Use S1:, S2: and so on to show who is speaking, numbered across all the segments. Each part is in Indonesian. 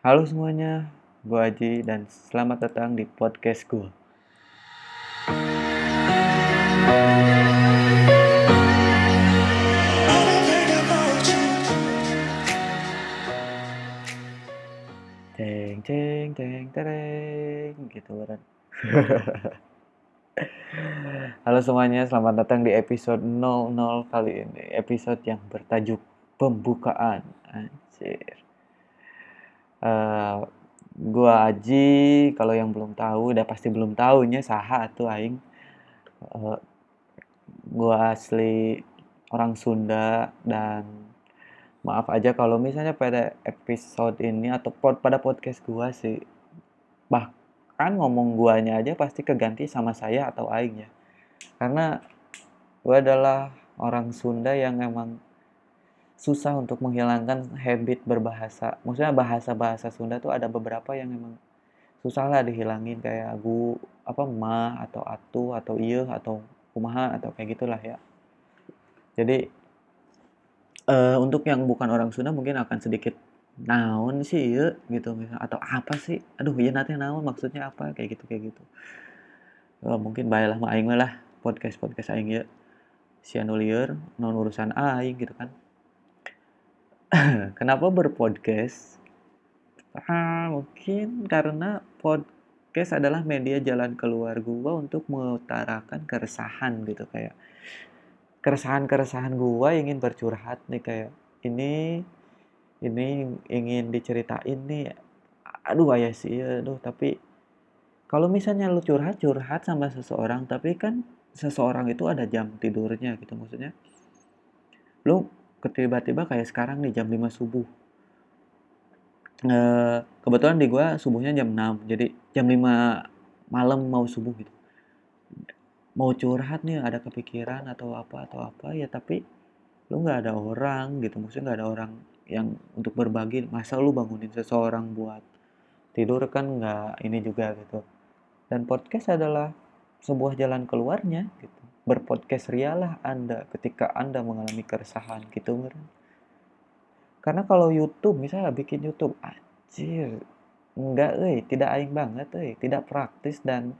S1: Halo semuanya, gue Aji dan selamat datang di podcast gue. Ceng ceng ceng tereng gitu kan. Halo semuanya, selamat datang di episode 00 kali ini. Episode yang bertajuk pembukaan. Anjir. Uh, gua Aji, kalau yang belum tahu udah pasti belum tahunya saha tuh aing. Uh, gua asli orang Sunda dan maaf aja kalau misalnya pada episode ini atau pod, pada podcast gua sih bahkan ngomong guanya aja pasti keganti sama saya atau aing ya. Karena gua adalah orang Sunda yang emang susah untuk menghilangkan habit berbahasa. Maksudnya bahasa-bahasa Sunda tuh ada beberapa yang emang susah lah dihilangin kayak gu apa ma atau atu atau iya atau kumaha atau kayak gitulah ya. Jadi uh, untuk yang bukan orang Sunda mungkin akan sedikit naon sih iya gitu misalnya atau apa sih? Aduh iya nanti naon maksudnya apa? Kayak gitu kayak gitu. Oh, mungkin baiklah mah aing lah podcast podcast aing ya si anulier non urusan aing gitu kan kenapa berpodcast? Ah, mungkin karena podcast adalah media jalan keluar gua untuk mengutarakan keresahan gitu kayak keresahan-keresahan gua ingin bercurhat nih kayak ini ini ingin diceritain nih aduh ayah sih aduh tapi kalau misalnya lu curhat curhat sama seseorang tapi kan seseorang itu ada jam tidurnya gitu maksudnya lu tiba-tiba kayak sekarang nih jam 5 subuh. E, kebetulan di gua subuhnya jam 6 jadi jam 5 malam mau subuh gitu. Mau curhat nih ada kepikiran atau apa atau apa ya tapi lu nggak ada orang gitu. Maksudnya nggak ada orang yang untuk berbagi. Masa lu bangunin seseorang buat tidur kan nggak ini juga gitu. Dan podcast adalah sebuah jalan keluarnya gitu berpodcast rialah Anda ketika Anda mengalami keresahan gitu meren. Karena kalau YouTube misalnya bikin YouTube anjir enggak eh tidak aing banget eh tidak praktis dan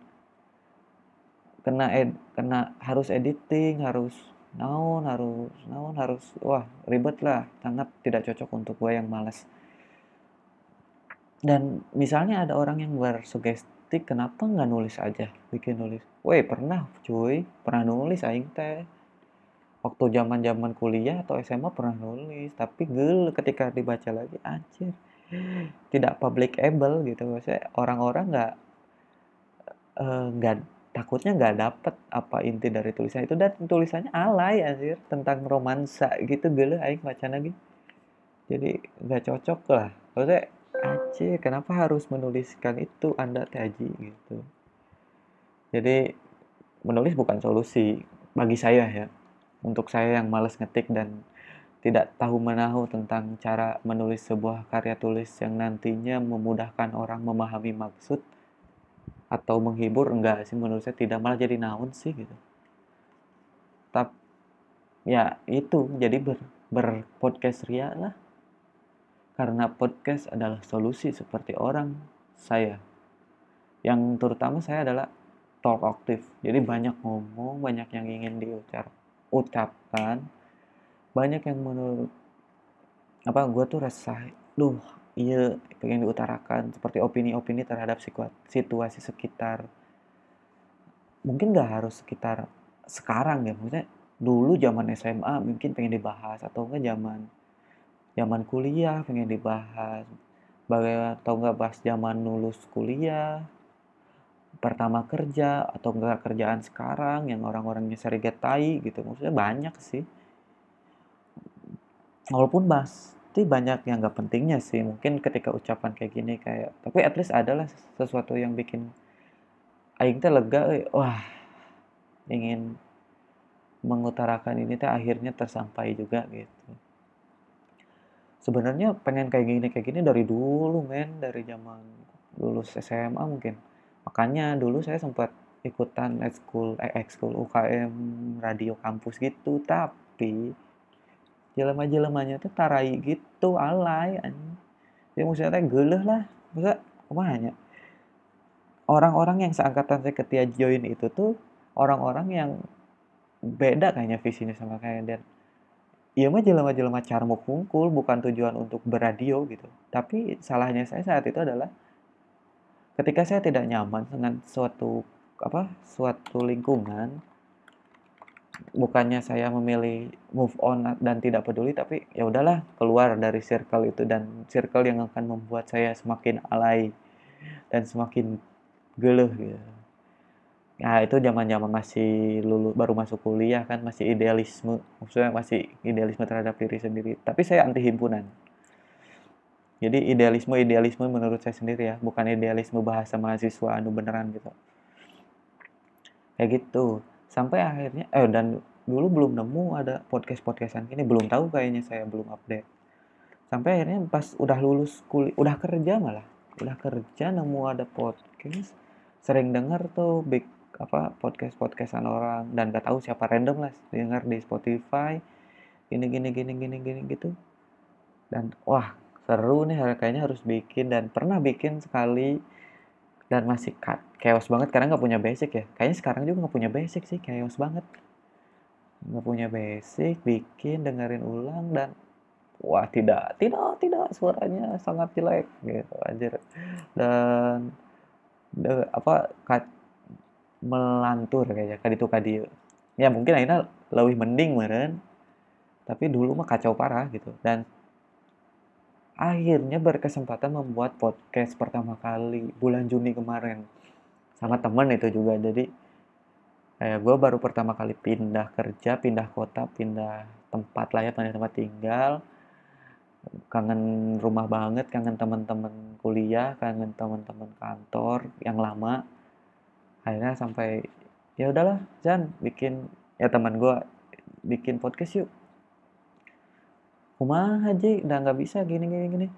S1: kena ed, kena harus editing harus naon harus naon harus wah ribet lah sangat tidak cocok untuk gue yang malas dan misalnya ada orang yang bersugesti ketik kenapa nggak nulis aja? Bikin nulis. Weh pernah cuy. Pernah nulis aing teh. Waktu zaman zaman kuliah atau SMA pernah nulis. Tapi gel ketika dibaca lagi anjir. Tidak publicable gitu. Saya orang-orang nggak eh, nggak uh, takutnya nggak dapet apa inti dari tulisan itu. Dan tulisannya alay anjir. Tentang romansa gitu gel aing baca lagi. Jadi nggak cocok lah. Maksudnya Aceh, kenapa harus menuliskan itu Anda Taji gitu. Jadi menulis bukan solusi bagi saya ya. Untuk saya yang males ngetik dan tidak tahu menahu tentang cara menulis sebuah karya tulis yang nantinya memudahkan orang memahami maksud atau menghibur enggak sih menurut saya tidak malah jadi naun sih gitu. Tapi ya itu jadi ber berpodcast ria lah karena podcast adalah solusi seperti orang saya. Yang terutama saya adalah talk aktif. Jadi banyak ngomong, banyak yang ingin diucapkan, banyak yang menurut apa gue tuh resah, duh iya pengen diutarakan seperti opini-opini terhadap situasi sekitar. Mungkin gak harus sekitar sekarang ya, maksudnya dulu zaman SMA mungkin pengen dibahas atau enggak zaman zaman kuliah pengen dibahas. Bagaimana atau enggak bahas zaman lulus kuliah pertama kerja atau enggak kerjaan sekarang yang orang-orangnya sering getai gitu. Maksudnya banyak sih. Walaupun pasti banyak yang nggak pentingnya sih. Mungkin ketika ucapan kayak gini kayak tapi at least adalah sesuatu yang bikin aing teh lega eh. wah ingin mengutarakan ini teh akhirnya tersampai juga gitu sebenarnya pengen kayak gini kayak gini dari dulu men. Dari zaman lulus SMA mungkin. Makanya dulu saya sempat ikutan ekskul eh ekskul UKM radio kampus gitu. Tapi jelema-jelemanya tuh tarai gitu alay ya maksudnya geleh lah. Masa ke mana orang-orang yang seangkatan saya ketia join itu tuh orang-orang yang beda kayaknya visinya sama kayak dan iya mah jelema-jelema carmuk kungkul bukan tujuan untuk beradio gitu. Tapi salahnya saya saat itu adalah ketika saya tidak nyaman dengan suatu apa suatu lingkungan bukannya saya memilih move on dan tidak peduli tapi ya udahlah keluar dari circle itu dan circle yang akan membuat saya semakin alay dan semakin geluh gitu ya itu zaman zaman masih lulu baru masuk kuliah kan masih idealisme maksudnya masih idealisme terhadap diri sendiri. Tapi saya anti himpunan. Jadi idealisme idealisme menurut saya sendiri ya bukan idealisme bahasa mahasiswa anu beneran gitu. Kayak gitu. Sampai akhirnya eh dan dulu belum nemu ada podcast podcastan ini belum tahu kayaknya saya belum update. Sampai akhirnya pas udah lulus kuliah udah kerja malah. Udah kerja nemu ada podcast sering denger tuh big apa podcast podcastan orang dan gak tahu siapa random lah denger di Spotify gini gini gini gini gini gitu. Dan wah seru nih kayaknya harus bikin dan pernah bikin sekali dan masih cut chaos banget karena nggak punya basic ya. Kayaknya sekarang juga nggak punya basic sih chaos banget. Nggak punya basic bikin dengerin ulang dan wah tidak tidak tidak suaranya sangat jelek gitu aja dan de, apa melantur kayaknya kadi itu kadi ya mungkin akhirnya lebih mending meren tapi dulu mah kacau parah gitu. Dan akhirnya berkesempatan membuat podcast pertama kali bulan Juni kemarin sama temen itu juga. Jadi kayak gue baru pertama kali pindah kerja pindah kota pindah tempat lah ya pindah tempat tinggal. Kangen rumah banget kangen teman-teman kuliah kangen teman-teman kantor yang lama akhirnya sampai ya udahlah Jan bikin ya teman gue bikin podcast yuk. Rumah aja udah nggak bisa gini gini gini.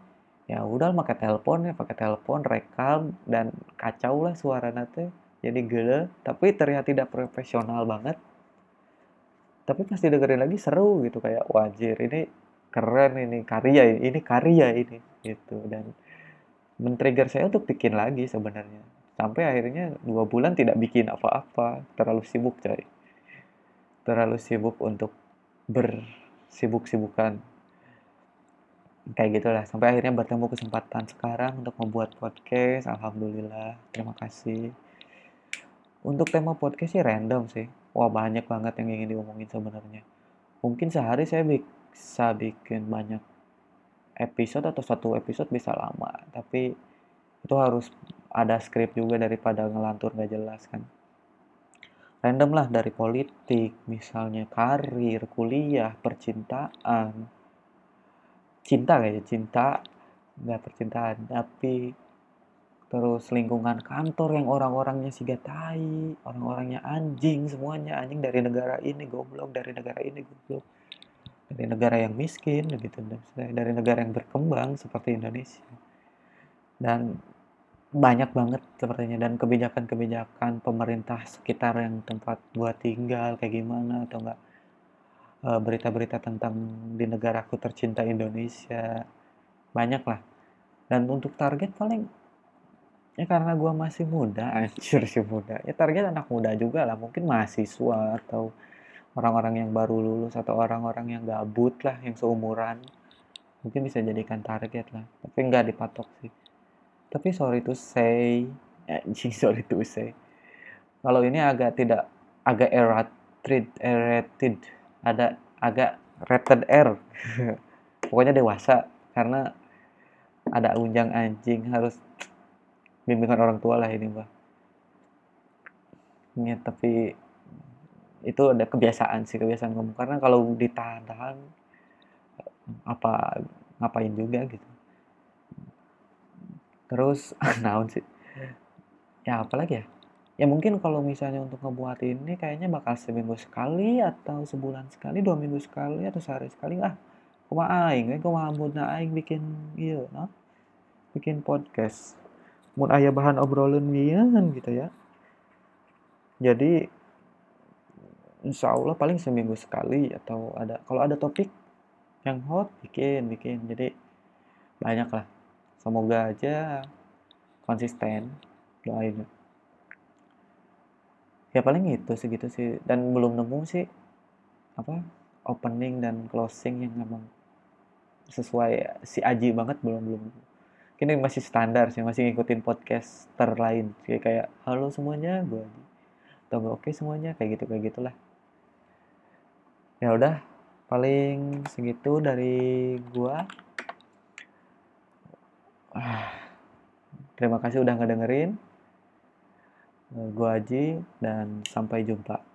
S1: Ya udah pakai telepon ya pakai telepon rekam dan kacau lah suara nate jadi gele tapi terlihat tidak profesional banget. Tapi pasti dengerin lagi seru gitu kayak wajir ini keren ini karya ini, ini karya ini gitu. Dan men-trigger saya untuk bikin lagi sebenarnya sampai akhirnya dua bulan tidak bikin apa-apa. Terlalu sibuk coy. Terlalu sibuk untuk bersibuk-sibukan. Kayak gitulah. Sampai akhirnya bertemu kesempatan sekarang untuk membuat podcast. Alhamdulillah. Terima kasih. Untuk tema podcast sih random sih. Wah banyak banget yang ingin diomongin sebenarnya. Mungkin sehari saya bisa bikin banyak episode atau satu episode bisa lama. Tapi itu harus ada skrip juga daripada ngelantur gak jelas kan. Random lah dari politik misalnya karir kuliah percintaan. Cinta kayaknya cinta nggak percintaan tapi terus lingkungan kantor yang orang-orangnya si gatai orang-orangnya anjing semuanya anjing dari negara ini goblok dari negara ini goblok. Dari negara yang miskin gitu dari negara yang berkembang seperti Indonesia. Dan banyak banget sepertinya dan kebijakan-kebijakan pemerintah sekitar yang tempat buat tinggal kayak gimana atau enggak eh, berita-berita tentang di negaraku tercinta Indonesia banyak lah dan untuk target paling ya karena gue masih muda anjir sih muda ya target anak muda juga lah mungkin mahasiswa atau orang-orang yang baru lulus atau orang-orang yang gabut lah yang seumuran mungkin bisa jadikan target lah tapi nggak dipatok sih tapi sorry to say anjing sorry to say. Kalau ini agak tidak agak errated errated. Ada agak rated R. Pokoknya dewasa karena ada unjang anjing harus bimbingan orang tua lah ini mbak. Ya, tapi itu ada kebiasaan sih kebiasaan ngomong. Karena kalau ditahan-tahan apa ngapain juga gitu terus naon sih. Ya apalagi ya? Ya mungkin kalau misalnya untuk ngebuat ini kayaknya bakal seminggu sekali atau sebulan sekali dua minggu sekali atau sehari sekali. Ah kuma aing kan kuma na aing bikin iya no? bikin podcast. Mun ayah bahan obrolan mian gitu ya. Jadi insya Allah paling seminggu sekali atau ada kalau ada topik yang hot bikin bikin. Jadi banyak lah semoga aja konsisten doain. Ya paling itu segitu sih. Dan belum nemu sih apa opening dan closing yang memang sesuai. Si Aji banget belum belum ini masih standar sih masih ngikutin podcaster lain. Kayak kayak halo semuanya gue atau oke semuanya kayak gitu kayak gitulah. Ya udah paling segitu dari ah, terima kasih udah ngedengerin. Gua Aji dan sampai jumpa